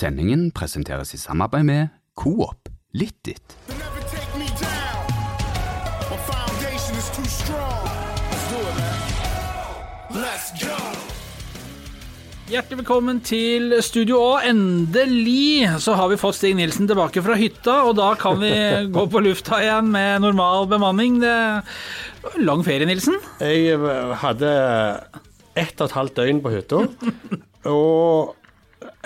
Sendingen presenteres i samarbeid med Coop. Let's go. Hjertelig velkommen til Studio A. Endelig så har vi fått Stig Nilsen tilbake fra hytta, og da kan vi gå på lufta igjen med normal bemanning. Det var lang ferie, Nilsen. Jeg eh, hadde ett og et halvt døgn på hytta. Og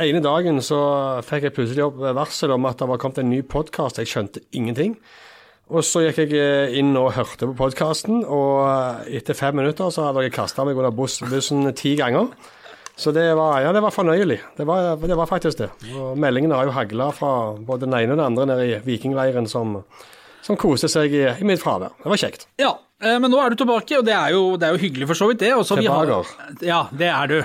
ene dagen så fikk jeg plutselig opp varsel om at det var kommet en ny podkast. Jeg skjønte ingenting. Og så gikk jeg eh, inn og hørte på podkasten, og eh, etter fem minutter så hadde jeg kasta meg under bussen ti ganger. Så det var, ja, det var fornøyelig. Det var, det var faktisk det. Og meldingene har jo hagla fra både den ene og den andre nede i vikingleiren som, som koste seg i, i mitt fravær. Det var kjekt. Ja, eh, men nå er du tilbake, og det er jo, det er jo hyggelig for så vidt, det. Også har-. Ja, det er du.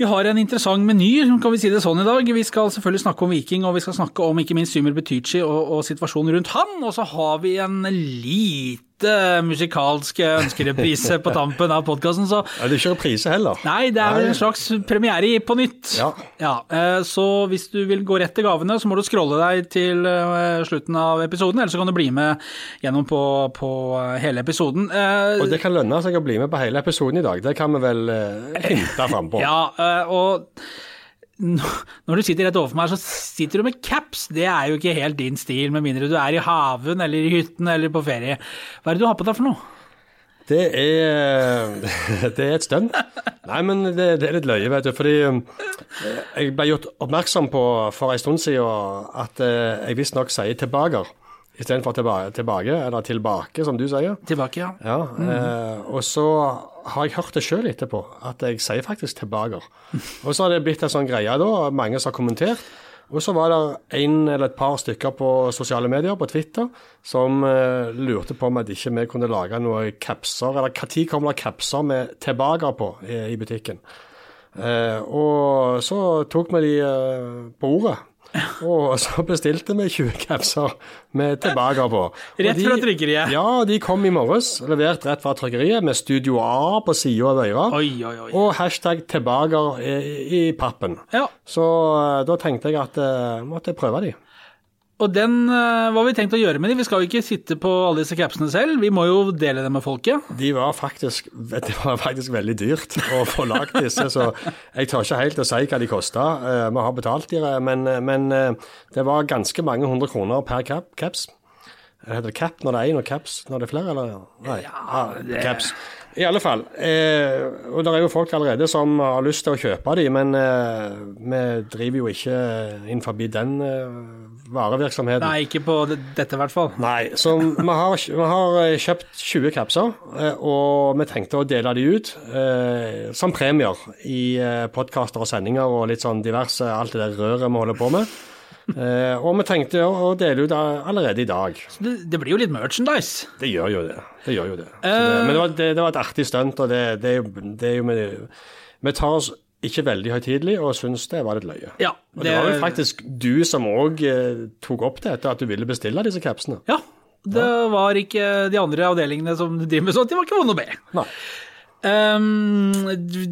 Vi har en interessant meny, kan vi si det sånn i dag. Vi skal selvfølgelig snakke om Viking, og vi skal snakke om ikke minst Symer Betychi og, og situasjonen rundt han. Og så har vi en lite musikalsk ønskereprise på tampen av podkasten, så Ja, det er ikke reprise heller. Nei, det er vel en slags premiere i På nytt. Ja. ja. Så hvis du vil gå rett til gavene, så må du scrolle deg til eh, slutten av episoden, eller så kan du bli med gjennom på, på eh, hele episoden. Eh, Og det kan lønne seg å bli med på hele episoden i dag. Det kan vi vel hinte fram på. Ja, eh, og når du sitter rett overfor meg, så sitter du med caps. Det er jo ikke helt din stil, med mindre du er i haven eller i hytten eller på ferie. Hva er det du har på deg for noe? Det er, det er et stunt. Nei, men det, det er litt løye, vet du. Fordi eh, jeg ble gjort oppmerksom på for en stund siden at eh, jeg visstnok sier 'tilbaker' istedenfor tilbake, 'tilbake', eller 'tilbake', som du sier. Tilbake, ja. Ja, eh, Og så har jeg hørt det sjøl etterpå, at jeg sier faktisk 'tilbaker'. Og så har det blitt en sånn greie da, mange som har kommentert. Og så var det en eller et par stykker på sosiale medier, på Twitter, som eh, lurte på om at ikke vi kunne lage noen kapser, eller når kommer det kapser med 'tilbaker' på i, i butikken. Eh, og så tok vi de eh, på ordet. Og så bestilte vi 20 kapser med tilbake på. Og Rett fra trykkeriet. Ja, de kom i morges, levert rett fra trykkeriet, med Studio A på sida av øra. Oi, oi, oi. Og hashtag 'tilbaker' i, i pappen. Ja, Så eh, da tenkte jeg at jeg måtte prøve de. Og den, eh, hva har vi tenkt å gjøre med de? Vi skal jo ikke sitte på alle disse capsene selv, vi må jo dele dem med folket. De var faktisk, det var faktisk veldig dyrt å få lagd disse, så jeg tør ikke helt å si hva de kosta. Vi har betalt de, men, men eh, det var ganske mange hundre kroner per cap, caps. Heter det cap når det er én, og caps når det er flere, eller? Nei, ja, caps. I alle fall. Eh, og det er jo folk allerede som har lyst til å kjøpe de, men eh, vi driver jo ikke innenfor den eh, varevirksomheten. Nei, ikke på dette i hvert fall. Nei, så vi har, vi har eh, kjøpt 20 kapser, eh, og vi tenkte å dele de ut eh, som premier i eh, podkaster og sendinger og litt sånn diverse, alt det der røret vi holder på med. Eh, og vi tenkte å, dele ut allerede i dag. Det, det blir jo litt merchandise. Det gjør jo det. Det gjør jo det. Uh... men det var, det, var et artig stunt, og det, det, er jo- det er jo med, Vi tar oss ikke veldig høytidelig og syns det var litt løye. Ja, Og det var jo faktisk du som òg eh, tok opp det etter at du ville bestille disse capsene. Ja, det var ikke de andre avdelingene som driver med sånt, de var ikke vonde å be. Nei. Um,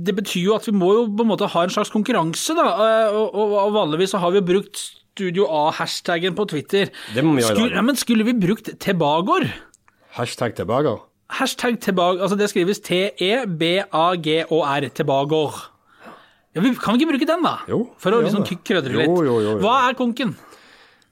det betyr jo at vi må jo på en måte ha en slags konkurranse, da. eh, Og, og, og vanligvis så har vi jo brukt Studio A-hashtaggen på Twitter. Det må vi gjøre. Skulle, ja, men skulle vi brukt Tebagor? Hashtag Tebagor? Hashtag Tebagor, altså det skrives T-E-B-A-G-O-R, Tebagor. Ja, vi kan vi ikke bruke den, da? Jo, For å liksom krødre litt. jo, jo, jo. Hva er konken?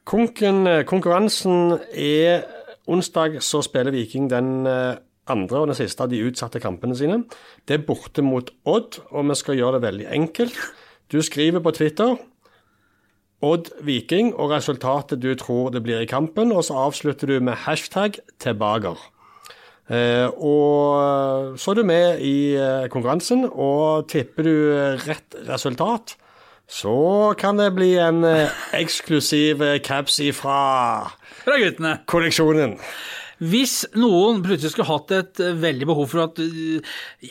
Konken, eh, konkurransen er onsdag, så spiller Viking den eh, andre og den siste av de utsatte kampene sine. Det er borte mot Odd, og vi skal gjøre det veldig enkelt. Du skriver på Twitter Odd Viking og resultatet du tror det blir i kampen, og så avslutter du med hashtag tilbaker. Eh, og så er du med i eh, konkurransen, og tipper du eh, rett resultat, så kan det bli en eh, eksklusiv eh, caps ifra Fra guttene. kolleksjonen. Hvis noen plutselig skulle hatt et eh, veldig behov for at ja,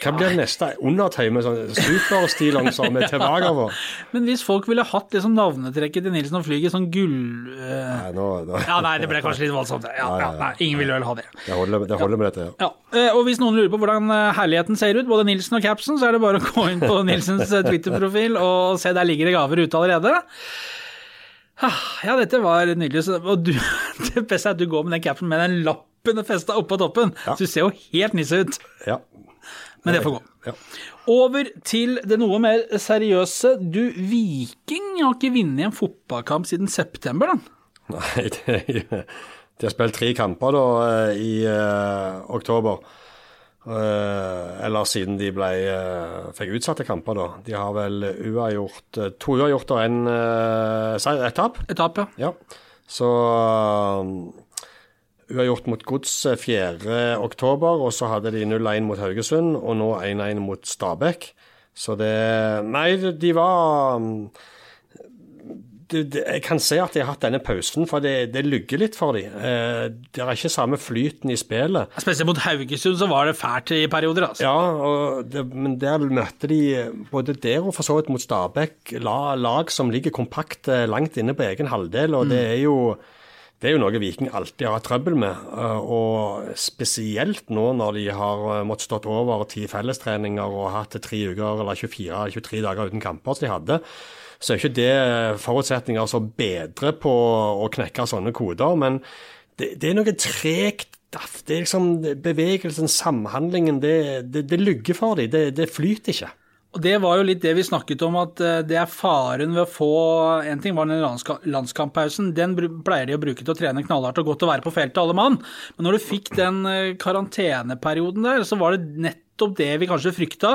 Hva blir neste? Undertøy med sånn superstillongser med over? Men hvis folk ville hatt liksom navnetrekket til Nilsen og Flyget, sånn gull... Uh, Nei, nå, nå, Ja, nei, det ble kanskje litt voldsomt. Ja, ja, nei, ingen ville vel ha det. det, holder, det holder med dette. ja. Ja, eh, og Hvis noen lurer på hvordan eh, herligheten ser ut, både Nilsen og capsen, så er det bare å gå inn på Nilsens eh, Twitter-profil og se der ligger det gaver ute allerede. Ah, Ja, dette var nydelig. Og du, det beste er at du går med den capsen med den lappen festa oppå toppen. Ja. Så du ser jo helt nisse ut. Ja. Men det får gå. Ja. Over til det noe mer seriøse. Du, Viking har ikke vunnet en fotballkamp siden september, da. Nei, det, de har spilt tre kamper da eh, i uh, oktober. Uh, eller siden de ble, uh, fikk utsatte kamper, da. De har vel uavgjort uh, to uavgjort og en uh, ett tap. Et tap, ja. Ja. Så uavgjort mot Godset 4. oktober, og så hadde de 0-1 mot Haugesund, og nå 1-1 mot Stabæk. Så det Nei, de var um, det, det, Jeg kan se at de har hatt denne pausen, for det, det lugger litt for dem. Eh, det er ikke samme flyten i spillet. Spesielt mot Haugesund så var det fælt i perioder, altså. Ja, men der møtte de både der og for så vidt mot Stabæk lag som ligger kompakt eh, langt inne på egen halvdel, og det er jo det er jo noe Viking alltid har hatt trøbbel med, eh, og spesielt nå når de har eh, måttet stått over ti fellestreninger og hatt tre uker eller 24-23 dager uten kamper som de hadde. Så er ikke det forutsetninger som bedrer på å knekke sånne koder, men det, det er noe tregt. Det er liksom bevegelsen, samhandlingen, det, det, det lugger for dem. Det, det flyter ikke. Og Det var jo litt det vi snakket om, at eh, det er faren ved å få En ting var den landska- landskamppausen, den pleier de å bruke til å trene knallhardt og godt og være på feltet, alle mann. Men når du fikk den eh, karanteneperioden der, så var det nettopp det vi kanskje frykta,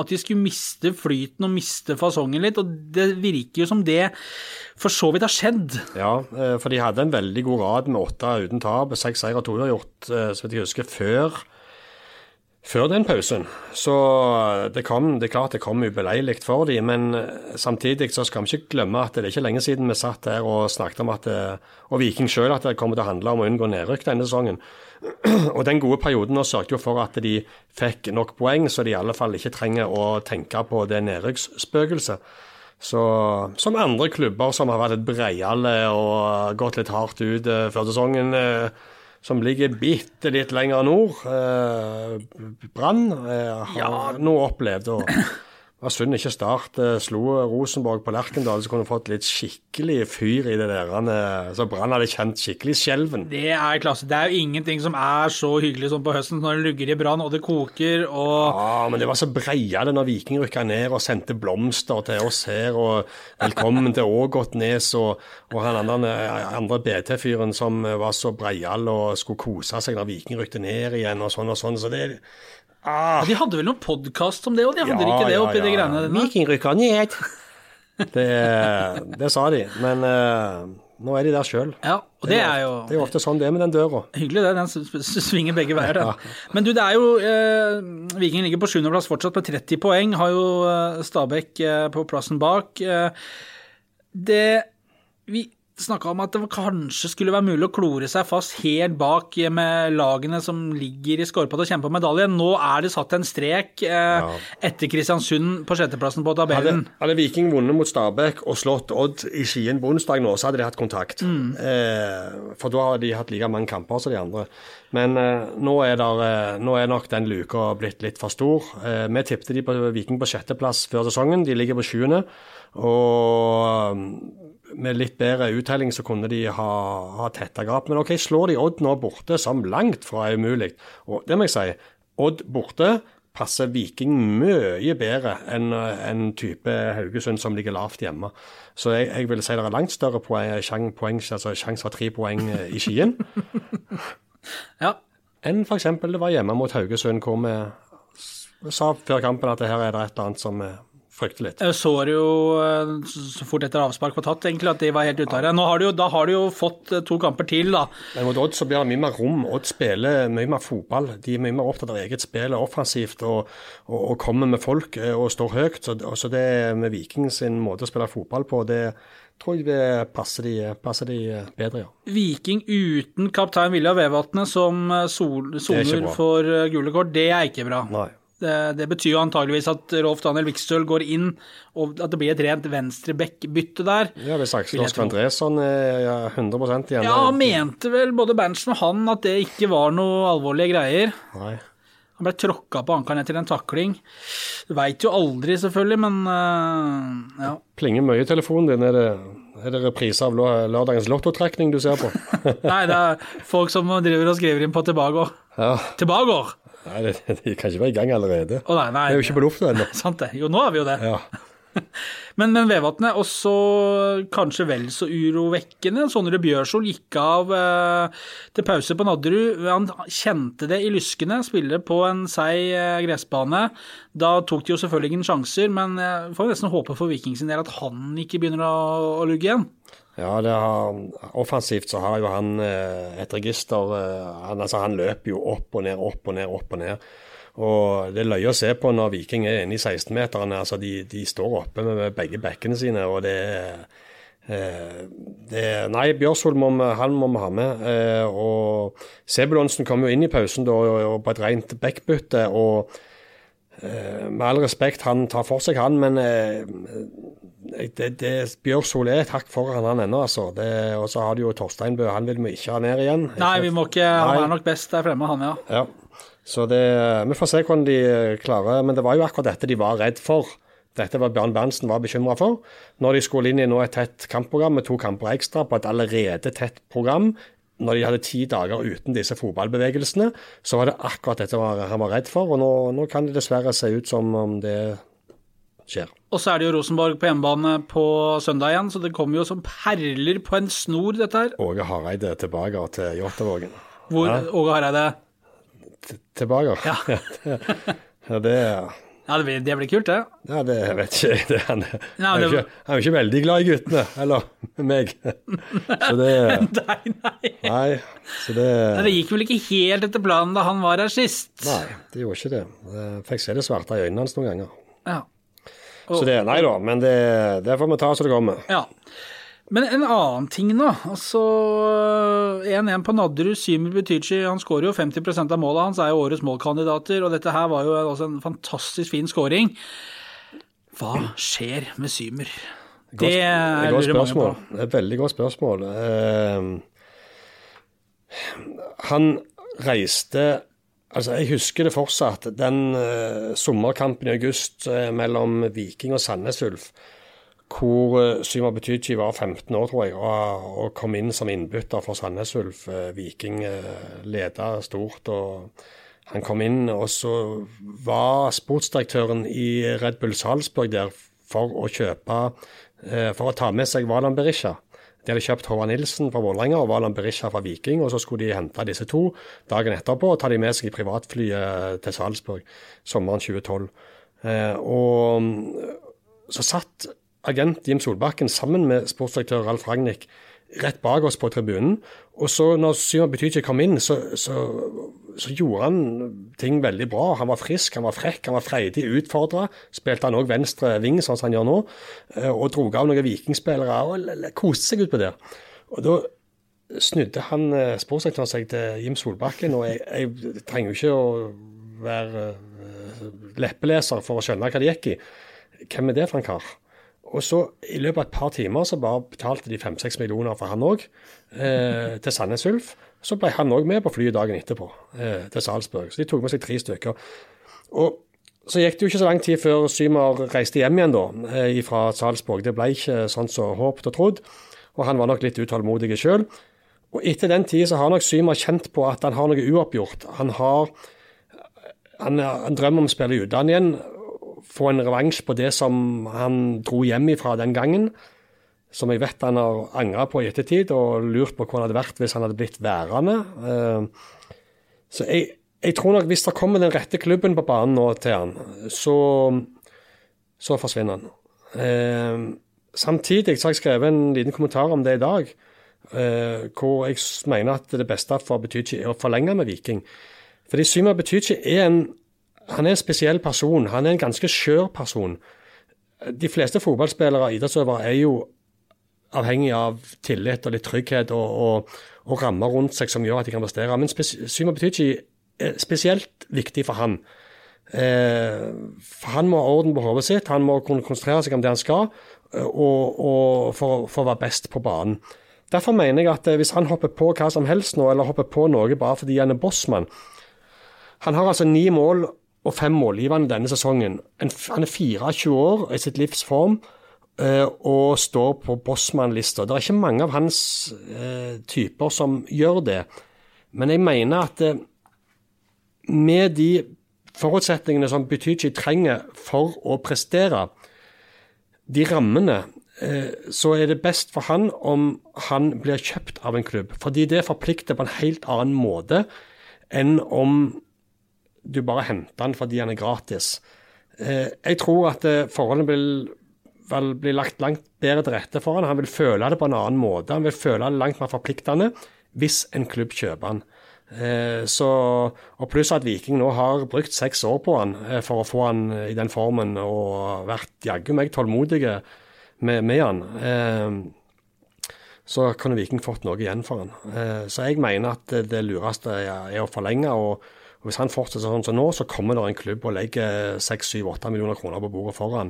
at de skulle miste flyten og miste fasongen litt. Og det virker jo som det for så vidt har skjedd. Ja, eh, for de hadde en veldig god rad med åtte uten tap, seks seier og to uavgjort, så vidt jeg husker, før, før den pausen. Så det, kom, det er klart det kom ubeleilig for dem, men eh, samtidig så skal vi ikke glemme at det er ikke lenge siden vi satt der og snakket om at det, og Viking selv, at det kommer til å handle om å unngå nedrykk denne sesongen. Og den gode perioden nå sørget jo for at de fikk nok poeng, så de i alle fall ikke trenger å tenke på det nedrykksspøkelset. Så som andre klubber som har vært litt breiale og gått litt hardt ut eh, før sesongen, eh, som ligger bitte litt lenger nord, eh, Brann, eh, har nå opplevd å var synd ikke Start eh, slo Rosenborg på Lerkendal, så kunne du fått litt skikkelig fyr i det der. eh, Så Brann hadde kjent skikkelig skjelven. Det er klasse. Det er jo ingenting som er så hyggelig som på høsten når det lugger i brann og det koker og Ja, men det var så breia det når Viking rykka ned og sendte blomster til oss her, og velkommen til Ågotnes og, og han andre, andre BT-fyren som var så breial og skulle kose seg når Viking rykte ned igjen og sånn og sånn. Så det ah, De hadde vel noen podkast om det òg, de hadde ikke det oppi de greiene der? Viking rykka ned. Det, det sa de, men uh, nå er de der sjøl. Ja, og det er jo Det er jo ofte sånn det er med den døra. Hyggelig det, den svinger begge veier. Den. Men du, det er jo uh, Viking ligger på sjuendeplass fortsatt med 30 poeng. Har jo eh, Stabæk uh, på plassen bak. Det Vi snakka om at det kanskje skulle være mulig å klore seg fast helt bak med lagene som ligger i skorpa til å kjempe om medalje. Nå er det satt en strek eh, etter Kristiansund på sjetteplassen på tabellen. hadde Viking vunnet mot Stabæk og slått Odd i Skien på onsdag nå, så hadde de hatt kontakt. Eh, for da har de hatt like mange kamper som de andre. Men eh, nå, er der, eh, nå er nok den luka blitt litt for stor. Eh, vi tippte de på Viking på sjetteplass før sesongen. De ligger på sjuende. Og mm, med litt bedre uttelling så kunne de ha, ha tetta gap. Men OK, slår de Odd nå borte, som langt fra er umulig. Og det må jeg si, Odd borte passer Viking mye bedre enn en type Haugesund som ligger lavt hjemme. Så jeg, jeg vil si det er langt større poeng, poeng, altså sjanse for tre poeng eh, i Skien Ja, enn f.eks. det var hjemme mot Haugesund, hvor vi sa før kampen at her er det et eller annet som vi frykte litt. Jeg så det jo eh, så fort etter avspark var tatt, egentlig, at de var helt ute av det. Nå har de da har de jo fått eh, to kamper til, da. Men mot Odd så blir det mye mer rom. Odd spiller mye mer fotball. De er mye mer opptatt av eget spill og offensivt og, og, og kommer med folk eh, og står høyt. Så, så det med Viking sin måte å spille fotball på, det tror jeg det passer de, passer de bedre, ja. Viking uten kaptein Vilja Vevatnet som soner for gule kort, det er ikke bra. Nei. Det, det betyr jo antageligvis at Rolf Daniel Vikstøl går inn, og at det blir et rent venstreback-bytte der. Ja, Hvis Aksel Oskar. Andresson er ja, 100% igjen Ja, han mente vel både Berntsen og han at det ikke var noe alvorlige greier. Nei. Han ble tråkka på ankelen etter en takling. Du veit jo aldri, selvfølgelig, men uh, ja. Plinger mye i telefonen din. Er det, er det reprise av lø- lørdagens lottotrekning du ser på? Nei, det er folk som driver og skriver inn på Tilbagård. ja. Tilbagård! Nei, det, de kan ikke være i gang allerede. Å nei, nei. Vi er jo ikke på lufta ennå. Sant det. Jo, nå er vi jo det. Ja. Men, men Vevatnet, også kanskje vel så urovekkende. Sondre Bjørsol gikk av eh, til pause på Nadderud. Han kjente det i lyskene, spiller på en seig eh, gressbane. Da tok de jo selvfølgelig ingen sjanser, men jeg får nesten håpe for Viking sin del at han ikke begynner å, å lugge igjen. Ja, det har, offensivt så har jo han eh, et register. eh, Han, altså, han løper jo opp og ned, opp og ned, opp og ned. Og Det er løye å se på når Viking er inne i 16-meterne. Altså, de, de står oppe med, begge bekkene sine. og det eh, det, nei, Bjørsvold må, må vi ha med. Eh, og Sebulonsen kom jo inn i pausen da, og, på et rent backbytte. og eh, Med all respekt, han tar for seg, han, men eh, det, det, Bjørsol er et hakk foran han ennå, altså. Og så har du jo Torstein Bø, han vil vi ikke ha ned igjen. Nei, vi må ikke, han er nok best der fremme, han, ja. Ja. Så det, vi får se hvordan de klarer. Men det var jo akkurat dette de var redd for. Dette var Bjørn Berntsen var bekymra for. Når de skulle inn i nå et tett kampprogram med to kamper ekstra på et allerede tett program, når de hadde ti dager uten disse fotballbevegelsene, så var det akkurat dette var, han var redd for. Og nå, nå kan det dessverre se ut som om det skjer. Og så er det jo Rosenborg på hjemmebane på søndag igjen, så det kommer jo som perler på en snor, dette her. Åge Hareide tilbake til Jåttåvågen. Hvor Ja. Åge Hareide Tilbake? Ja. ja, det Ja, det blir, det blir kult, det. Ja, det vet ikke jeg. Han, Nei, han, er det- jo ikke, er ikke veldig glad i guttene, eller meg. Så det Nei, nei. Nei, så det Nei, Det gikk vel ikke helt etter planen da han var her sist. Nei, det gjorde ikke det. Jeg fikk se det svarte i øynene hans noen ganger. Ja. Så det, nei da, men det, det får vi ta så det kommer. ja. Men en annen ting, da. Altså 1-1 på Nadderud. Symer Butichi han skårer jo 50% av målet hans, er jo årets målkandidater. Og dette her var jo også en fantastisk fin skåring. Hva skjer med Symer? Det Et er godt spørsmål. Det er Et veldig godt spørsmål. Uh, han reiste Altså, Jeg husker det fortsatt. Den uh, sommerkampen i august uh, mellom Viking og Sandnes Ulf, hvor uh, Syma Betyji var 15 år, tror jeg, og, og kom inn som innbytter for Sandnes Ulf. Eh, Viking uh, leda stort. og han kom inn, og så var sportsdirektøren i Red Bull Salzburg der for å kjøpe eh, For å ta med seg Valan Berisha. De hadde kjøpt Håvard Nilsen fra Vålerenga og Valan Berisha fra Viking, og så skulle de hente disse to dagen etterpå og ta de med seg i privatflyet til Salzburg sommeren 2012. Eh, og mm, så satt agent Jim Solbakken sammen med sportsdirektør Ralf Ragnhild rett bak oss på tribunen. Og så når Simon Betychi kom inn, så, så, så gjorde han ting veldig bra. Han var frisk, han var frekk, han var freidig, utfordra. Spilte han òg venstre ving, sånn som han gjør nå, eh, og dro av noen vikingspillere og koste seg utpå der. Og da snudde han eh, sportsdirektøren seg til Jim Solbakken, og jeg, jeg trenger jo ikke å være eh, leppeleser for å skjønne hva det gikk i. Hvem er det for en kar? Og så I løpet av et par timer så bare betalte de fem-seks millioner for han òg, eh, til Sandnes Ulf. Så ble han òg med på flyet dagen etterpå, eh, til Salzburg. Så de tok med seg tre stykker. Og så gikk det jo ikke så lang tid før Symer reiste hjem igjen da, eh, fra Salzburg. Det ble ikke sånn som håpet og trodd, og han var nok litt utålmodig sjøl. Og etter den tid så har nok Symer kjent på at han har noe uoppgjort. Han har han, han drømmer om å spille i utlandet igjen, få en revansj på det som han dro hjem ifra den gangen. Som jeg vet han har angra på i ettertid, og lurt på hvor han hadde vært hvis han hadde blitt værende. Eh, Så jeg, jeg tror nok hvis det kommer den rette klubben på banen nå til han, så så forsvinner han. Eh, samtidig så har jeg skrevet en liten kommentar om det i dag, eh, hvor jeg mener at det beste for Betychi er å forlenge med Viking. Fordi Syma Betychi er en, han er en spesiell person. Han er en ganske skjør person. De fleste fotballspillere og idrettsøvere er jo avhengig av tillit og litt trygghet og, og, og rammer rundt seg som gjør at de kan prestere. Men Syma Betychi er spesielt viktig for han. Eh, for han må ha orden på hodet sitt, han må kunne konsentrere seg om det han skal, eh, og, og for, for å være best på banen. Derfor mener jeg at eh, hvis han hopper på hva som helst nå, eller hopper på noe bare fordi han er bossmann Han har altså ni mål og fem målgivende denne sesongen. En, han er 24 år i sitt livs form eh, og står på bossmann-lista. Det er ikke mange av hans eh, typer som gjør det. Men jeg mener at eh, med de forutsetningene som Butychi trenger for å prestere, de rammene, så er det best for han om han blir kjøpt av en klubb. Fordi det forplikter på en helt annen måte enn om du bare henter han fordi han er gratis. Eh, Jeg tror at eh, forholdene vil vel bli lagt langt bedre til rette for han. Han vil føle det på en annen måte. Han vil føle det langt mer forpliktende hvis en klubb kjøper han. Eh, Så, og Pluss at Viking nå har brukt seks år på han for å få han i den formen og vært jaggu meg tålmodige med, med han. Så kunne Viking fått noe igjen for han. Så jeg mener at det- lureste er å forlenge. og og Hvis han fortsetter sånn som nå, så kommer det en klubb og legger 6-7-8 millioner kroner på bordet foran.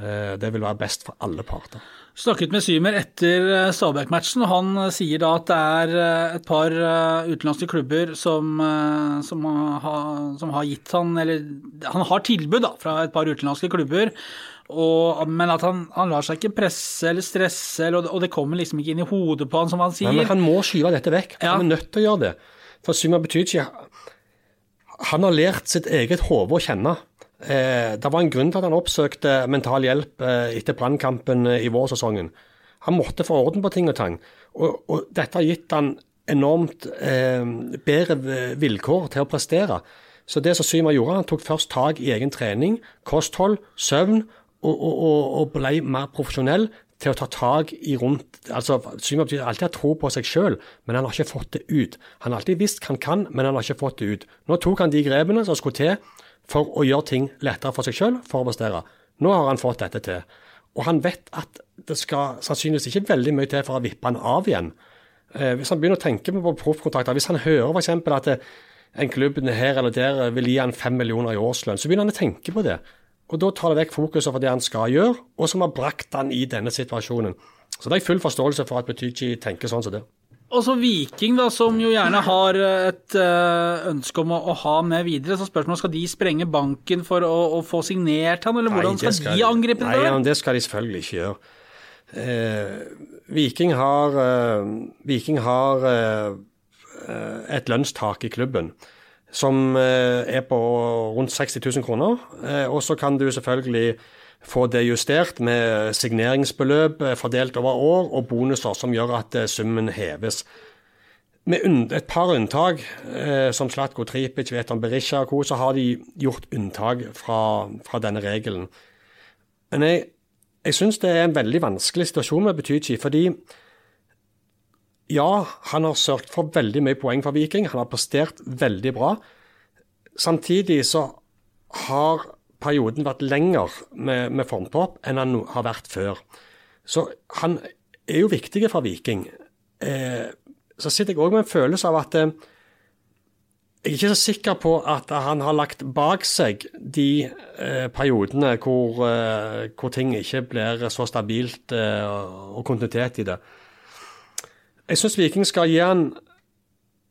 Eh, Det vil være best for alle parter. Snakket med Symer etter eh, Stabæk-matchen, og han eh, sier da at det er et par utenlandske klubber som, som, har, som har gitt han Eller han har tilbud da, fra et par utenlandske klubber, og, men at han, han lar seg ikke presse eller stresse, eller, og det kommer liksom ikke inn i hodet på han, som han sier. Nei, men han må skyve dette vekk. Ja. Han er nødt til å gjøre det. For Symer betyr Betychi han har lært sitt eget hode å kjenne. Eh, det var en grunn til at han oppsøkte mental hjelp eh, etter brannkampen eh, i vårsesongen. Han måtte få orden på ting og tang. Og, og dette har gitt han enormt eh, bedre vilkår til å prestere. Så det som Syma gjorde, han tok først tak i egen trening, kosthold, søvn, og, og, og, ble mer profesjonell til å ta tak i rundt altså Syma betyr alltid ha tro på seg sjøl, men han har ikke fått det ut. Han har alltid visst hva han kan, men han har ikke fått det ut. Nå tok han de grepene som skulle til for å gjøre ting lettere for seg sjøl, for å prestere. Nå har han fått dette til. Og han vet at det skal sannsynligvis ikke veldig mye til for å vippe han av igjen. Eh, hvis han begynner å tenke på proffkontrakter, hvis han hører f.eks. at eh, en klubb her eller der vil gi han fem millioner i årslønn, så begynner han å tenke på det. Og da tar det vekk fokuset fra det han skal gjøre, og som har brakt han i denne situasjonen. Så det er full forståelse for at Betychi tenker sånn som det. Og så Viking, da, som jo gjerne har et eh, ønske om å, å ha med videre. Så spørsmålet skal de sprenge banken for å, å få signert han, eller hvordan det skal, de angripe det? Nei, det skal de selvfølgelig ikke gjøre. Eh, Viking har, eh, Viking har eh, eh, et lønnstak i klubben som eh, er på rundt 60 000 kroner. Eh, og så kan du selvfølgelig få det justert med signeringsbeløp eh, fordelt over år og bonuser som gjør at summen heves. Med et par unntak, som Slatko Tripic, Veton Berisha og co., så har de gjort unntak fra, fra denne regelen. Men jeg, jeg syns det er en veldig vanskelig situasjon med Betychi, fordi ja, han har sørget for veldig mye poeng for Viking. Han har prestert veldig bra. Samtidig så har perioden vært lenger med, med formtopp enn han har vært før. Så han er jo viktig for Viking. Eh, så sitter jeg òg med en følelse av at eh, jeg er ikke så sikker på at han har lagt bak seg de eh, periodene hvor, eh, hvor ting ikke blir så stabilt eh, og kontinuitet i det. Jeg syns Viking skal gi han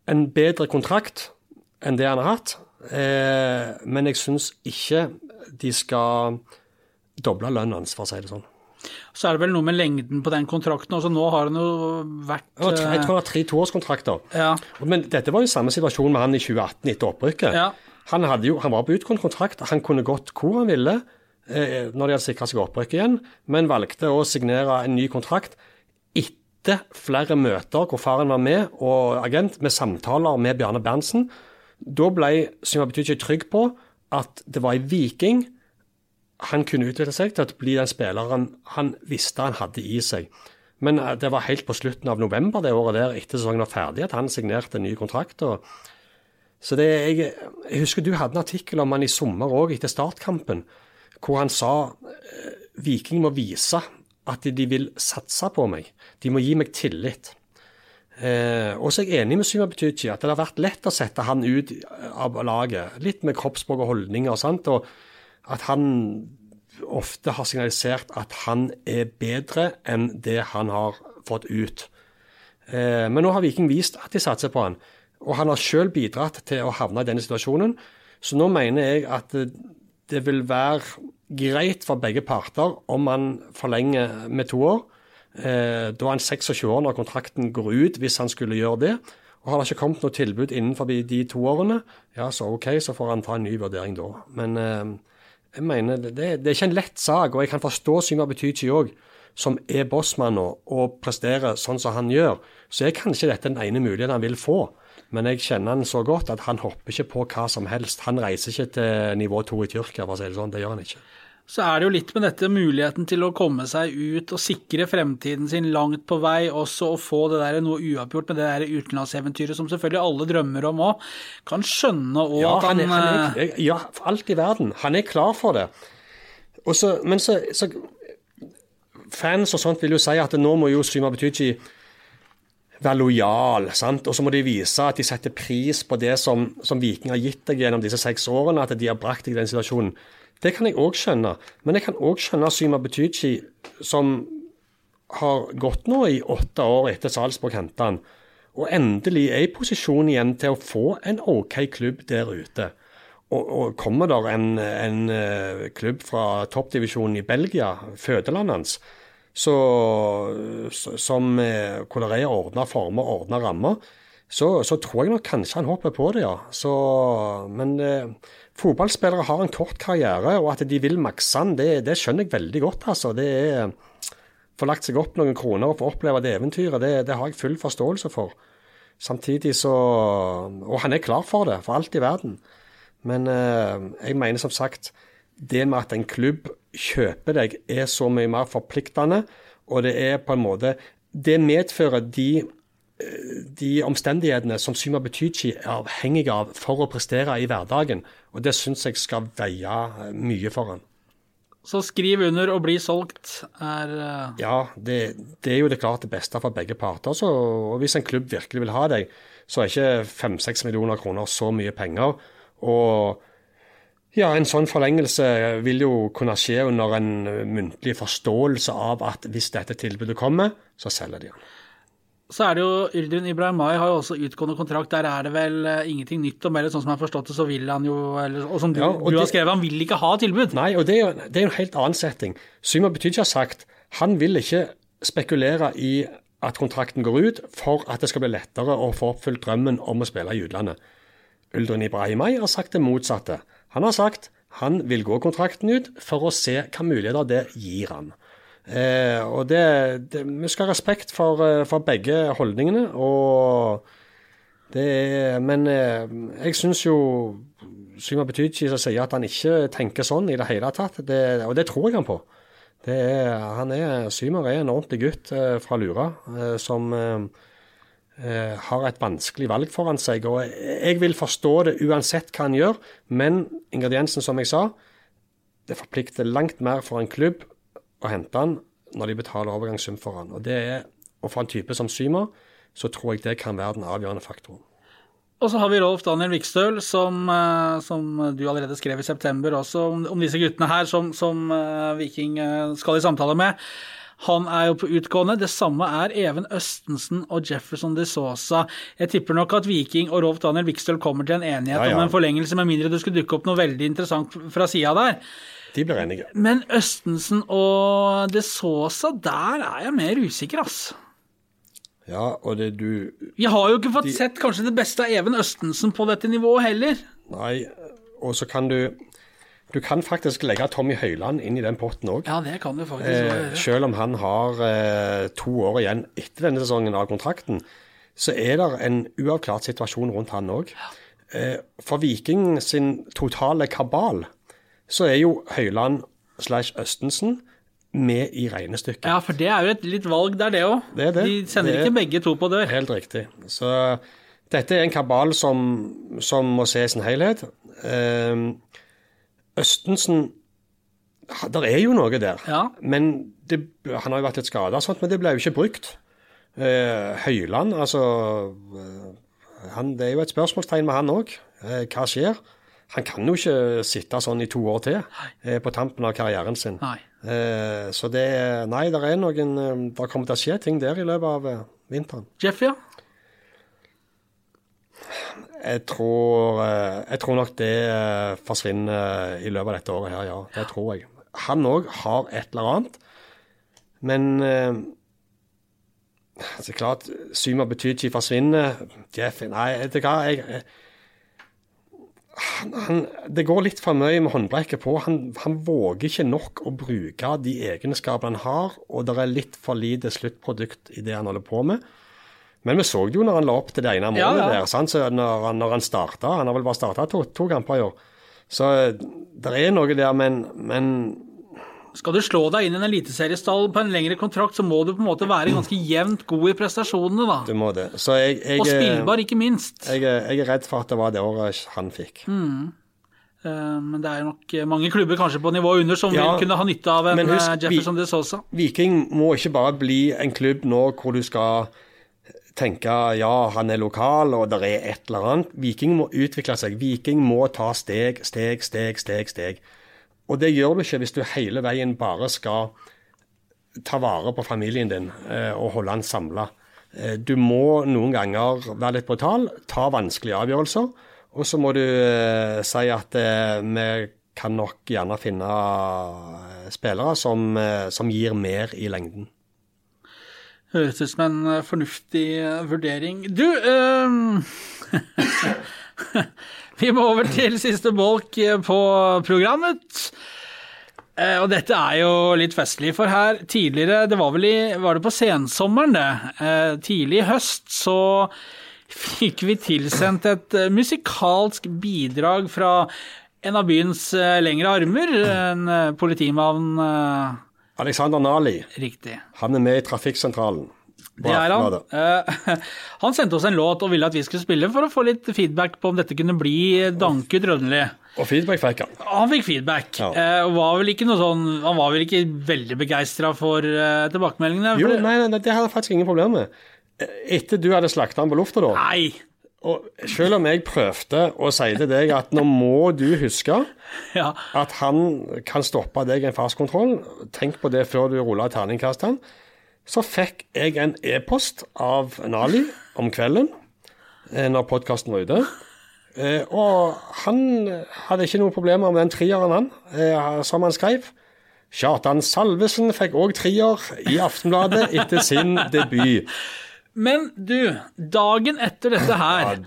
en bedre kontrakt enn det han har hatt. Eh, men jeg syns ikke de skal doble lønnen hans, for å si det sånn. Så er det vel noe med lengden på den kontrakten også. Nå har han jo vært Jeg tror han har tre toårskontrakter. Ja. Men dette var jo samme situasjon med han i 2018 etter opprykket. Ja. Han, jo, han var på utgående kontrakt, han kunne gått hvor han ville eh, når de hadde sikra seg opprykket igjen, men valgte å signere en ny kontrakt etter flere møter hvor faren var med, og agent, med samtaler med Bjarne Berntsen. Da ble Synnøve Betychi trygg på at det var en Viking han kunne utvikle seg til å bli den spilleren han visste han hadde i seg. Men eh, det var helt på slutten av november det året der, etter sesongen var ferdig, at han signerte en ny kontrakt. så det, jeg, jeg husker du hadde en artikkel om han i sommer òg, etter startkampen, hvor han sa eh, Viking må vise at de vil satse på meg. De må gi meg tillit. Eh, og så er jeg enig med Syma Betychi at det har vært lett å sette han ut av laget. Litt med kroppsspråk og holdninger. Sant? Og at han ofte har signalisert at han er bedre enn det han har fått ut. Eh, men nå har Viking vist at de satser på han. Og han har sjøl bidratt til å havne i denne situasjonen. Så nå mener jeg at det vil være greit for begge parter om man forlenger med to år. Eh, da er han 26 år når kontrakten går ut, hvis han skulle gjøre det. Og Har det ikke kommet noe tilbud innenfor de to årene, ja, så OK, så får han ta en ny vurdering da. Men eh, jeg mener, det, det, er ikke en lett sak, og jeg kan forstå Syma Betychi òg, som er bossmann nå og presterer sånn som han gjør. Så er kanskje dette den ene muligheten han vil få. Men jeg kjenner han så godt at han hopper ikke på hva som helst. Han reiser ikke til nivå to i Tyrkia, for å si det sånn. Det gjør han ikke. Så er det jo litt med dette muligheten til å komme seg ut og sikre fremtiden sin langt på vei, også å få det der noe uavgjort med det der utenlandseventyret som selvfølgelig alle drømmer om òg. Kan skjønne òg ja, at han, han, er, han er, eh, Ja, for alt i verden. Han er klar for det. Så, men så, så, Fans og sånt vil jo si at nå må jo Syma Betychi være lojal, sant? og så må de vise at de setter pris på det som, som Viking har gitt deg gjennom disse seks årene, at de har brakt deg i den situasjonen. Det kan jeg òg skjønne, men jeg kan òg skjønne Syma Betychi, som har gått nå i åtte år etter Salzburg henta han, og endelig er i posisjon igjen til å få en OK klubb der ute. Og, og kommer der en, en uh, klubb fra toppdivisjonen i Belgia, fødelandet hans, så, som, hvor det er ordna former, ordna rammer, så, så, tror jeg nok kanskje han hopper på det, ja. Så, men eh, fotballspillere har en kort karriere, og at de vil makse den, det, det, skjønner jeg veldig godt. altså. Det er Få lagt seg opp noen kroner og få oppleve det eventyret, det, det har jeg full forståelse for. Samtidig så Og han er klar for det, for alt i verden. Men eh, jeg mener som sagt det med at en klubb kjøper deg, er så mye mer forpliktende. Og det er på en måte Det medfører de, de omstendighetene som Suma Betychi er avhengig av for å prestere i hverdagen. Og det syns jeg skal veie eh, mye for han. Så skriv under og bli solgt er Ja, det, det, er jo det klart det beste for begge parter. Så, og hvis en klubb virkelig vil ha deg, så er ikke fem-seks millioner kroner så mye penger. Og ja, en sånn forlengelse vil jo kunne skje under en muntlig forståelse av at hvis dette tilbudet kommer, så selger de den. Så er det jo Yldrin Ibrahimai har jo også utgående kontrakt. Der er det vel ingenting nytt om eller Sånn som jeg har forstått det, så vil han jo eller, Og som du, ja, og du har skrevet, han vil ikke ha tilbud. Nei, og det er jo det er en helt annen setting. Syma Betydsja har sagt han vil ikke spekulere i at kontrakten går ut for at det skal bli lettere å få oppfylt drømmen om å spille i utlandet. Uldren Ibrahimai har sagt det motsatte. Han har sagt han vil gå kontrakten ut for å se hva muligheter det gir han. Eh, og det, det, Vi skal ha respekt for, eh, for, begge holdningene. og det er, Men eh, jeg syns jo Syma Betychi sier at han ikke tenker sånn i det hele tatt, det, og det tror jeg han på. Er, han er, Symer er en ordentlig gutt eh, fra Lura eh, som Eh, har et vanskelig valg foran seg. og Jeg vil forstå det uansett hva han gjør, men ingrediensen, som jeg sa, det forplikter langt mer for en klubb å hente han når de betaler overgangssum for han. Og det er, og For en type som Symer, så tror jeg det kan være den avgjørende faktoren. Og så har vi Rolf Daniel Vikstøl, som, eh, som, du allerede skrev i september også, om, om disse guttene her som, som uh, Viking skal i samtale med. Han er jo på utgående. Det samme er Even Østensen og Jefferson de Sosa. Jeg tipper nok at Viking og Rolf Daniel Vikstøl kommer til en enighet ja, ja. om en forlengelse, med mindre det skulle dukke opp noe veldig interessant fra sida der. De blir enige. Men Østensen og de Sosa, der er jeg mer usikker, ass. Ja, og det du Vi har jo ikke fått de... sett kanskje det beste av Even Østensen på dette nivået heller. Nei, og så kan du du kan faktisk legge Tommy Høiland inn i den potten òg. Ja, det kan du faktisk eh, Selv om han har eh, to år igjen etter denne sesongen av kontrakten, så er det en uavklart situasjon rundt han òg. Eh, for Viking sin totale kabal så er jo Høiland slash Østensen med i regnestykket. Ja, for det er jo et litt valg der, det òg. De sender Det ikke begge to på dør. Helt riktig. Så dette er en kabal som, som må se i sin helhet. Eh, Østensen Der er jo noe der. Ja. Men det, han har jo vært litt skada, men det ble jo ikke brukt. Eh, Høyland, altså eh, han, Det er jo et spørsmålstegn med han òg. Eh, hva skjer? Han kan jo ikke sitte sånn i to år til eh, på tampen av karrieren sin. Eh, så det Nei, det er noen eh, Det kommer til å skje ting der i løpet av vinteren. Jeff, ja. Jeg tror, eh, jeg tror nok det eh, forsvinner i løpet av dette året her, ja. Det tror jeg. Han òg har et eller annet. Men eh, så klart, Syma ikke forsvinner. Jeff Nei, vet du hva, jeg, han, Det går litt for mye med håndbrekket på. Han, han våger ikke nok å bruke de egenskapene han har, og det er litt for lite sluttprodukt i det han holder på med. Men vi så det jo når han la opp til det ene målet Ja, ja. der. Sant? Så når, han- når han starta Han har vel bare starta to, to kamper i år. Så det er noe der, men, men Skal du slå deg inn i en eliteseriestall på en lengre kontrakt, så må du på en måte være ganske jevnt god i prestasjonene, da. du må det. Så jeg, jeg, Og spillbar, ikke minst. jeg, jeg er redd for at det var det året han fikk. Eh, Men det er nok mange klubber kanskje på nivå under som Ja, vil kunne ha nytte av en husk, eh, Jefferson de Sosa. Viking må ikke bare bli en klubb nå hvor du skal tenke ja, han er lokal og det er et eller annet. Viking må utvikle seg. Viking må ta steg, steg, steg, steg. steg. Og det gjør du ikke hvis du hele veien bare skal ta vare på familien din eh, og holde den samla. Eh, du må noen ganger være litt brutal, ta vanskelige avgjørelser, og så må du eh, si at vi kan nok gjerne finne spillere som, som gir mer i lengden. Høres ut som en eh, fornuftig eh, vurdering. Du, um... vi må over til siste bolk eh, på programmet. Og dette er jo litt festlig, for her tidligere, det var vel i, var det på sensommeren det, tidlig i høst, så fikk vi tilsendt et musikalsk bidrag fra en av byens lengre armer, en politimann, Alexander Nali, riktig. han er med i Trafikksentralen. Det er han. Eh, han sendte oss en låt og ville at vi skulle spille for å få litt feedback på om dette kunne bli danket Rønli. Og feedback fikk han. Han fikk feedback, Ja. Uh, var vel ikke noe sånn, han var vel ikke veldig begeistra for uh, tilbakemeldingene? Jo, nei, nei, det hadde jeg faktisk ingen problem med. Etter du hadde slakta han på lufta, da, Nei. Og selv om jeg prøvde å si til deg at nå må du huske Ja. at han kan stoppe deg i en fartskontroll, tenk på det før du ruller terningkastene, så fikk jeg en e-post av Nali om kvelden eh, når podkasten var ute. Eh, Og han hadde ikke noen problemer med den trieren, han, eh, som han skrev. Kjartan Salvesen fikk òg trier i Aftenbladet etter sin debut. Men du, dagen etter dette her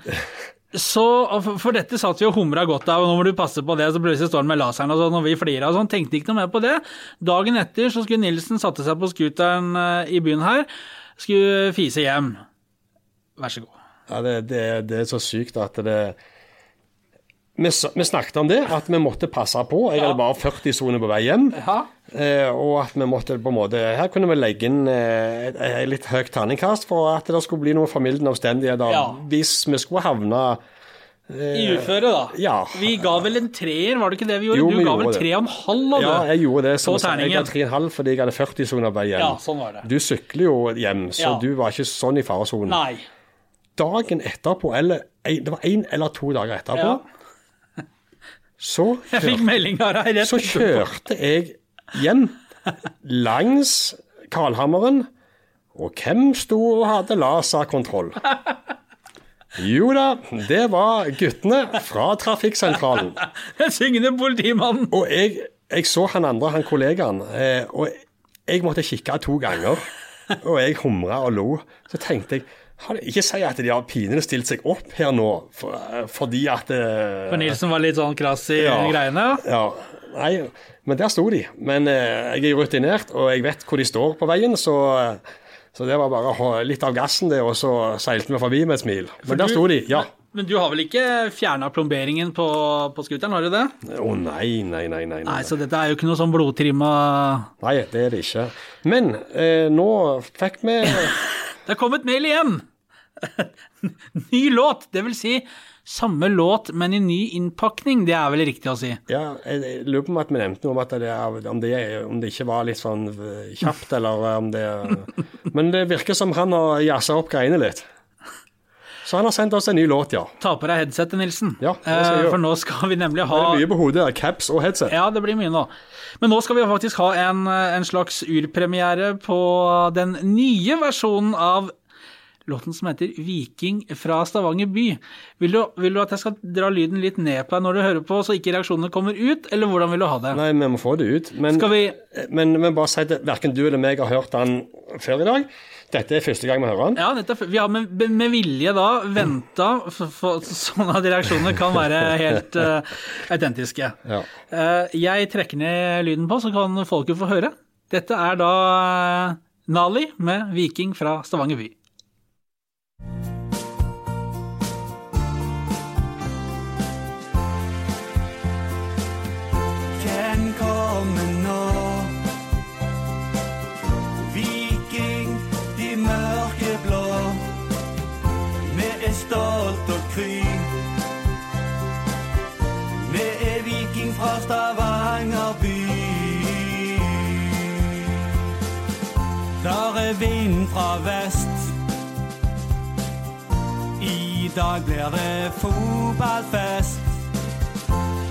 så, for- dette satt vi og humra godt av, og nå må du passe på det, så plutselig står han med laseren og sånn, og vi flira og sånn. Tenkte ikke noe mer på det. Dagen etter så skulle Nilsen satte seg på scooteren eh, i byen her, skulle fise hjem. Vær så god. Ja, det, det, det er så sykt at det vi, vi snakket om det, at vi måtte passe på. Jeg hadde bare 40 soner på vei hjem. Ja. Eh, og at vi måtte på en måte Her kunne vi legge inn eh, et, litt høyt terningkast for at det skulle bli noen formildende omstendigheter Ja. hvis vi skulle havne I uføre, da. ja. Vi ga vel en treer, var det ikke det vi gjorde? Jo, du ga vel tre og en halv, da, Ja, jeg gjorde det. Som jeg ga tre og en halv fordi jeg hadde 40 soner på vei hjem. Ja, sånn var det. Du sykler jo hjem, så Ja. du var ikke sånn i faresonen. Dagen etterpå, eller det var én eller to dager etterpå, Ja. Så Jeg kjørte rett Så kjørte jeg hjem langs Kalhammeren, og hvem sto og hadde laserkontroll? Jo da, det var guttene fra Trafikksentralen. Den syngende politimannen. Og jeg, jeg så han andre, han kollegaen, eh, og jeg måtte kikke to ganger. Og jeg humra og lo. Så tenkte jeg ikke si at de har pinlig stilt seg opp her nå for, fordi at eh, For Nilsen var litt sånn krass i Ja. greiene. Ja, nei, men der sto de. Men eh, jeg er rutinert, og jeg vet hvor de står på veien, så, eh, så det var bare litt av gassen det, og så seilte vi forbi med et smil. Men der du- sto de, ja. Men du har vel ikke fjerna plomberingen på, på scooteren, har du det? Å nei, nei, nei, nei. Nei, nei. så dette er jo ikke noe sånn blodtrimma Nei, det er det ikke. Men eh, nå fikk vi Det er kommet mail igjen! Ny låt, det vil si samme låt, men i ny innpakning. Det er vel riktig å si. Ja, jeg, jeg lurer på om at vi nevnte noe om det, om det, om det ikke var litt sånn eh, kjapt, eller om det Men det virker som han har jazza opp greiene litt. Så han har sendt oss en ny låt, ja. Ta på deg headsetet, Nilsen. Ja, Eh. For nå skal vi nemlig ha Det er mye på hodet. Caps og headset. Ja, det blir mye nå. Men nå skal vi faktisk ha en, en slags urpremiere på den nye versjonen av låten som heter 'Viking fra Stavanger by'. Vil du, vil du at jeg skal dra lyden litt ned på deg når du hører på, så ikke reaksjonene kommer ut, eller hvordan vil du ha det? Nei, vi må få det ut. Men, vi men, men bare si at verken du eller meg har hørt den før i dag. Dette er første gang vi hører den. Ja, nettopp. Vi har med, med vilje da venta sånn at reaksjonene kan være helt uh, autentiske. Ja. Uh, jeg trekker ned lyden på, så kan folket få høre. Dette er da eh, Nali med 'Viking fra Stavanger by'. Stolt Med en viking fra Stavanger by. Er vind fra vest. I dag blir det fotballfest.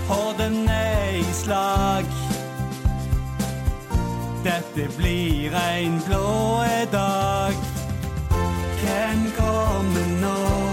Horden er i slag. Dette blir en blå dag. Hvem kommer nå?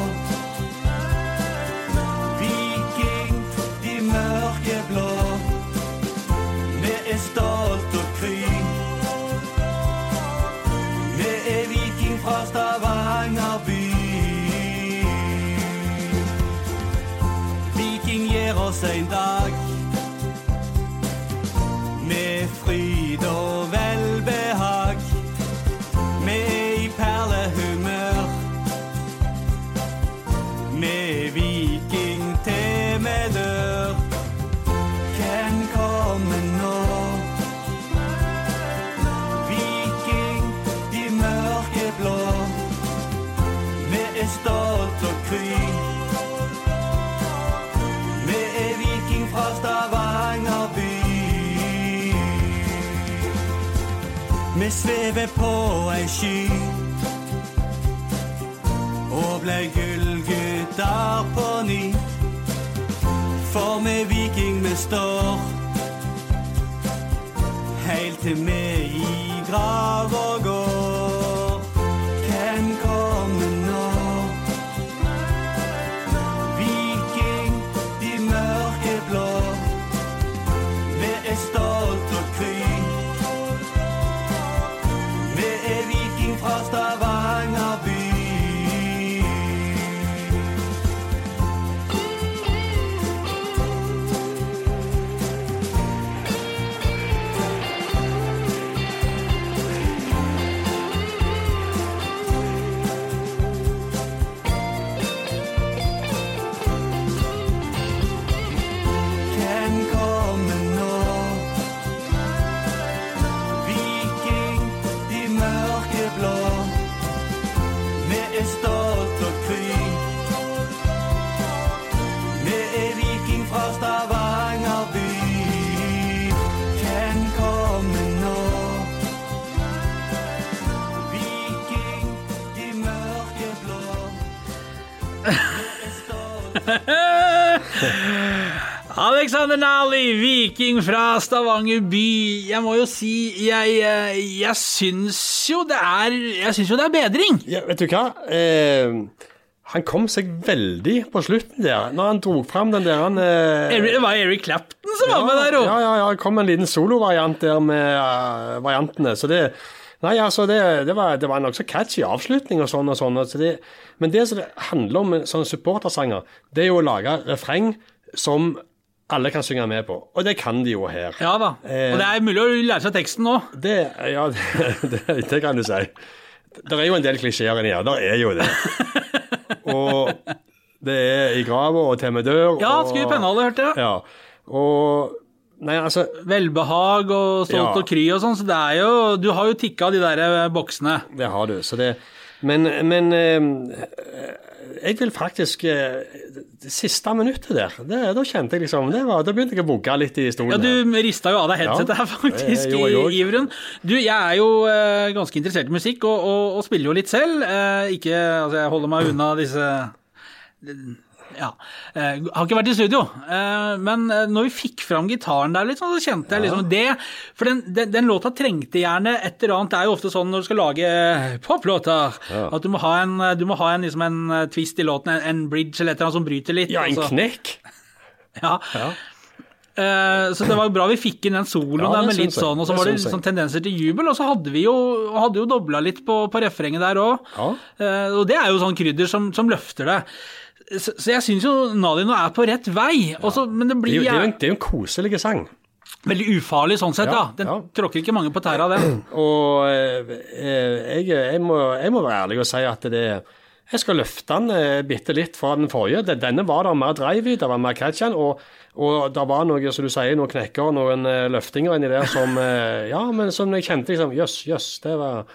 Svever på ei sky og blei gullgutter på ny. For med viking vi står heilt til vi i grava Alexander Nali, viking fra Stavanger by. Jeg må jo si, jeg, eh, jeg syns jo det er Jeg syns jo det er bedring. Ja, vet du hva? Eh, han kom seg veldig på slutten der, når han dro fram den der han, eh, Det var Eric Clapton som var med der òg. Ja, ja, ja. Det kom en liten solovariant der med uh, variantene. Så det Nei, altså, det, det var, det var en nokså catchy avslutning og sånn og sånn. Så det, men det som det handler om med sånne supportersanger, det er jo å lage refreng som alle kan synge med på. Og det kan de jo her. Ja da. Eh. Og det er mulig å lære seg teksten nå. Det, ja, det, det, kan du si. Det er jo en del klisjeer inni her. Det er jo det. Og Det er i grava og til vi dør. Ja, Skru pennalet, hørte jeg. Ja. Og Nei, altså Velbehag og Stolt Ja. og Kry og sånn, så det er jo Du har jo tikka de der eh, boksene. Det har du. Så det Men, men eh, jeg vil faktisk eh, Det siste minuttet der, det, da kjente jeg liksom det var, Da begynte jeg å vugge litt i stolen. Ja, du rista jo av deg headsetet Ja, her, faktisk, det gjorde i iveren. Du, jeg er jo uh, ganske interessert i musikk, og, og, og spiller jo litt selv. Uh, ikke Altså, jeg holder meg unna disse ja. Jeg har ikke vært i studio. Eh, men eh, når vi fikk fram gitaren der, sånn, så kjente jeg liksom det. For den, den, den låta trengte gjerne et eller annet. Det er jo ofte sånn når du skal lage poplåter, at du må ha en, du må ha en, liksom en eh, twist i låten, en, bridge eller et eller annet som bryter litt. Ja, en altså. knekk. Ja. ja. så det var bra vi fikk inn den soloen Ja, der med litt sånn, og så var det sånn tendenser til jubel, og så hadde vi jo, hadde jo dobla litt på, på refrenget der òg. Ja. og det er jo sånn krydder som, som løfter det. Så, så jeg syns jo Nadino er på rett vei, Også, ja. men det blir jo, det, er jo en, det er jo en koselig sang. veldig ufarlig sånn sett, Ja, da. Den ja. tråkker ikke mange på tæra, den. Og eh, jeg, jeg, må, jeg må være ærlig og si at det jeg skal løfte den eh, bitte litt fra den forrige. Denne var det mer drive i, det var mer catch og, og det var noe, som du sier, noen knekker, noen eh, løftinger inni der som eh, Ja, men som jeg kjente liksom Jøss, jøss, det var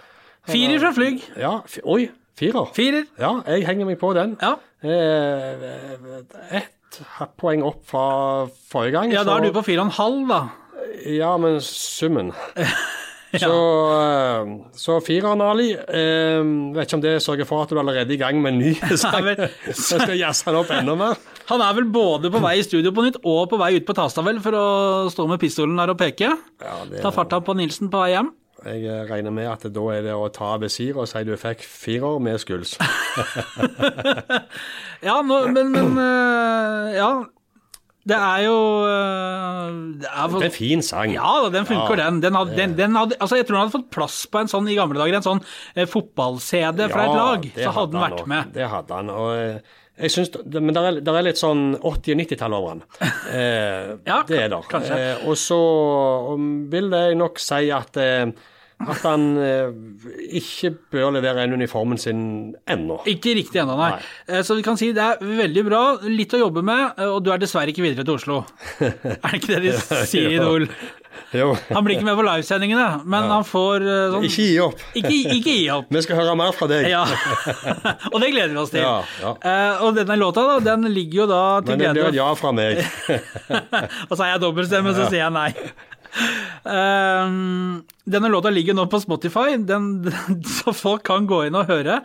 Firer fra Flygg. Ja, oi, firer. Firer. Ja, jeg henger meg på den. Ja. Eh, Ett poeng opp fra forrige gang. ja, da er så- du på fire og en halv, da. Ja, men summen. Så, eh, så fireren, Ali. Eh, vet ikke om det sørger for at du er allerede i gang med en ny sang. Så skal jeg jazze den opp enda mer. Han er vel både på vei i studio på nytt og på vei ut på Tastavel for å stå med pistolen der og peke. Ja, det, Ta farta på Nilsen på vei hjem. Jeg eh, regner med at da er det å ta av og si du fikk firer med skuls. Ja, nå, men, men øh, Ja. Det er jo øh, det er, Det er en fin sang. Ja den funker, Ja, den. den, hadde, den, den hadde, altså, jeg tror den hadde fått plass på en sånn i gamle dager, en sånn eh, fotball-CD fra et lag. Så hadde den vært med. Det hadde han. og eh, jeg synes, Men det er, er litt sånn 80- og 90-tall over den. Eh, Ja, det er der. Eh, og så vil jeg nok si at, eh, at han eh, ikke bør levere inn uniformen sin ennå. Ikke riktig ennå, nei. Nei. Eh, Så vi kan si det er veldig bra. Litt å jobbe med, eh, og du er dessverre ikke videre til Oslo. Er det ikke det de sier i Idol? Jo. Han blir ikke med på livesendingene, men han får eh, sånn Ikke gi opp. Ikke, ikke gi opp. Vi skal høre mer fra deg. Ja, og det gleder vi oss til. Ja, ja. Uh, og denne låta da, den ligger jo da til Men det blir glede et ja fra meg. Og så er jeg dobbeltstemme, så sier jeg nei. Eh, denne låta ligger nå på Spotify, den, så folk kan gå inn og høre.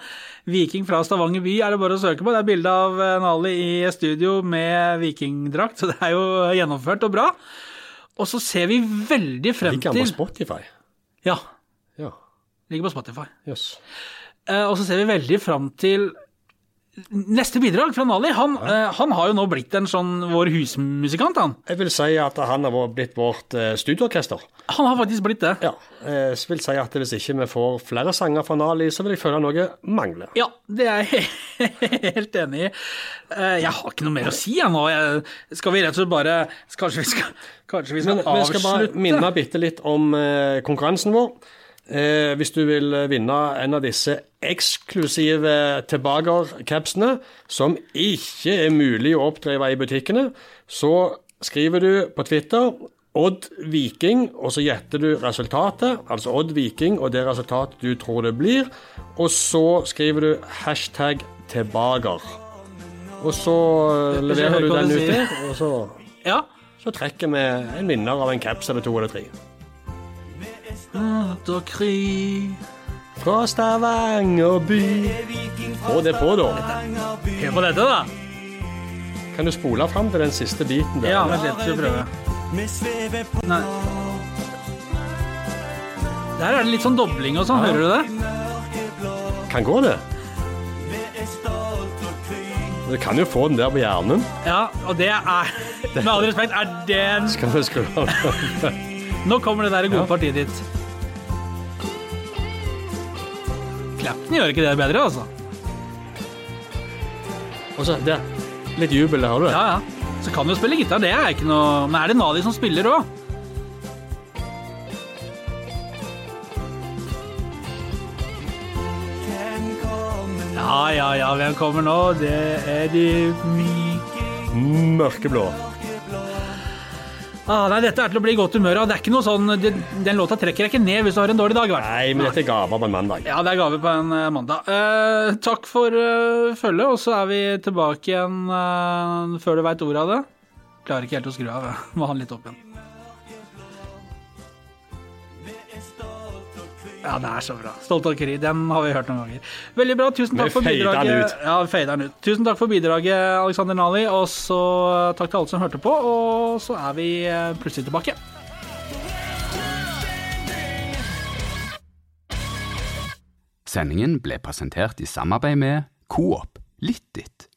'Viking fra Stavanger by' er det bare å søke på. Det er bilde av eh, Nali i studio med vikingdrakt, så det er jo gjennomført og bra. Og så ser vi veldig frem til Ligger den på Spotify? Ja, Ja. ligger på Spotify. Yes. Uh, og så ser vi veldig frem til neste bidrag fra Nali. Han, eh, han har jo nå blitt en sånn vår husmusikant, han. Jeg vil si at han har blitt vårt eh, studioorkester. Han har faktisk blitt det. Ja. Jeg vil si at hvis ikke vi får flere sanger fra Nali, så vil jeg føle noe mangler. Ja, det er jeg helt enig i. Eh, Jeg har ikke noe mer å si jeg nå. Jeg, skal vi rett og slett bare Kanskje vi skal, kanskje vi skal Men vi skal bare minne bitte litt om eh, konkurransen vår. Eh, hvis du vil vinne en av disse eksklusive tilbaker-capsene, som ikke er mulig å oppdrive i butikkene, så skriver du på Twitter Odd Viking, og så gjetter du resultatet, altså Odd Viking og det resultatet du tror det blir, og så skriver du hashtag tilbaker. Og så eh, leverer du den ut der, og så Ja. så trekker vi en vinner av en caps eller to eller tre. Da krig Fra Stavanger by. Få det på, da. Hør på dette, da. Kan du spole fram til den siste biten der? Ja, vent litt, skal vi prøve. Nei. Der er det litt sånn dobling og sånn, hører du det? Kan gå, det. Du kan jo få den der på hjernen. Ja, og det er Med all respekt, er den Skal vi skru av Nå kommer det der gode Ja. partiet ditt. Clapton gjør ikke det bedre, altså. Og så der. Litt jubel, der har du det. Ja, ja. Så kan du spille gitar, det er ikke noe Men er det Nadi som spiller òg? Ja, ja, ja, hvem kommer nå? Det er de Mørkeblå. Ah, Nei, dette er til å bli i godt humør av. Det er ikke noe sånn det, Den låta trekker jeg ikke ned hvis du har en dårlig dag, hvert. Nei, men dette er gaver på en mandag. Ja, det er gave på en uh, mandag. Uh, takk for uh, følget, og så er vi tilbake igjen før du veit ordet av det. Klarer ikke helt å skru av. Må ha den litt opp igjen. Ja, det er så bra. Stolt kry. Den har vi hørt noen ganger. Veldig bra. Tusen takk for bidraget. Ja, vi fader den ut. Tusen takk for bidraget, Alexander Nali. Og så eh, takk til alle som hørte på. Og så er vi eh, plutselig tilbake. Sendingen ble presentert i samarbeid med Coop Litt ditt.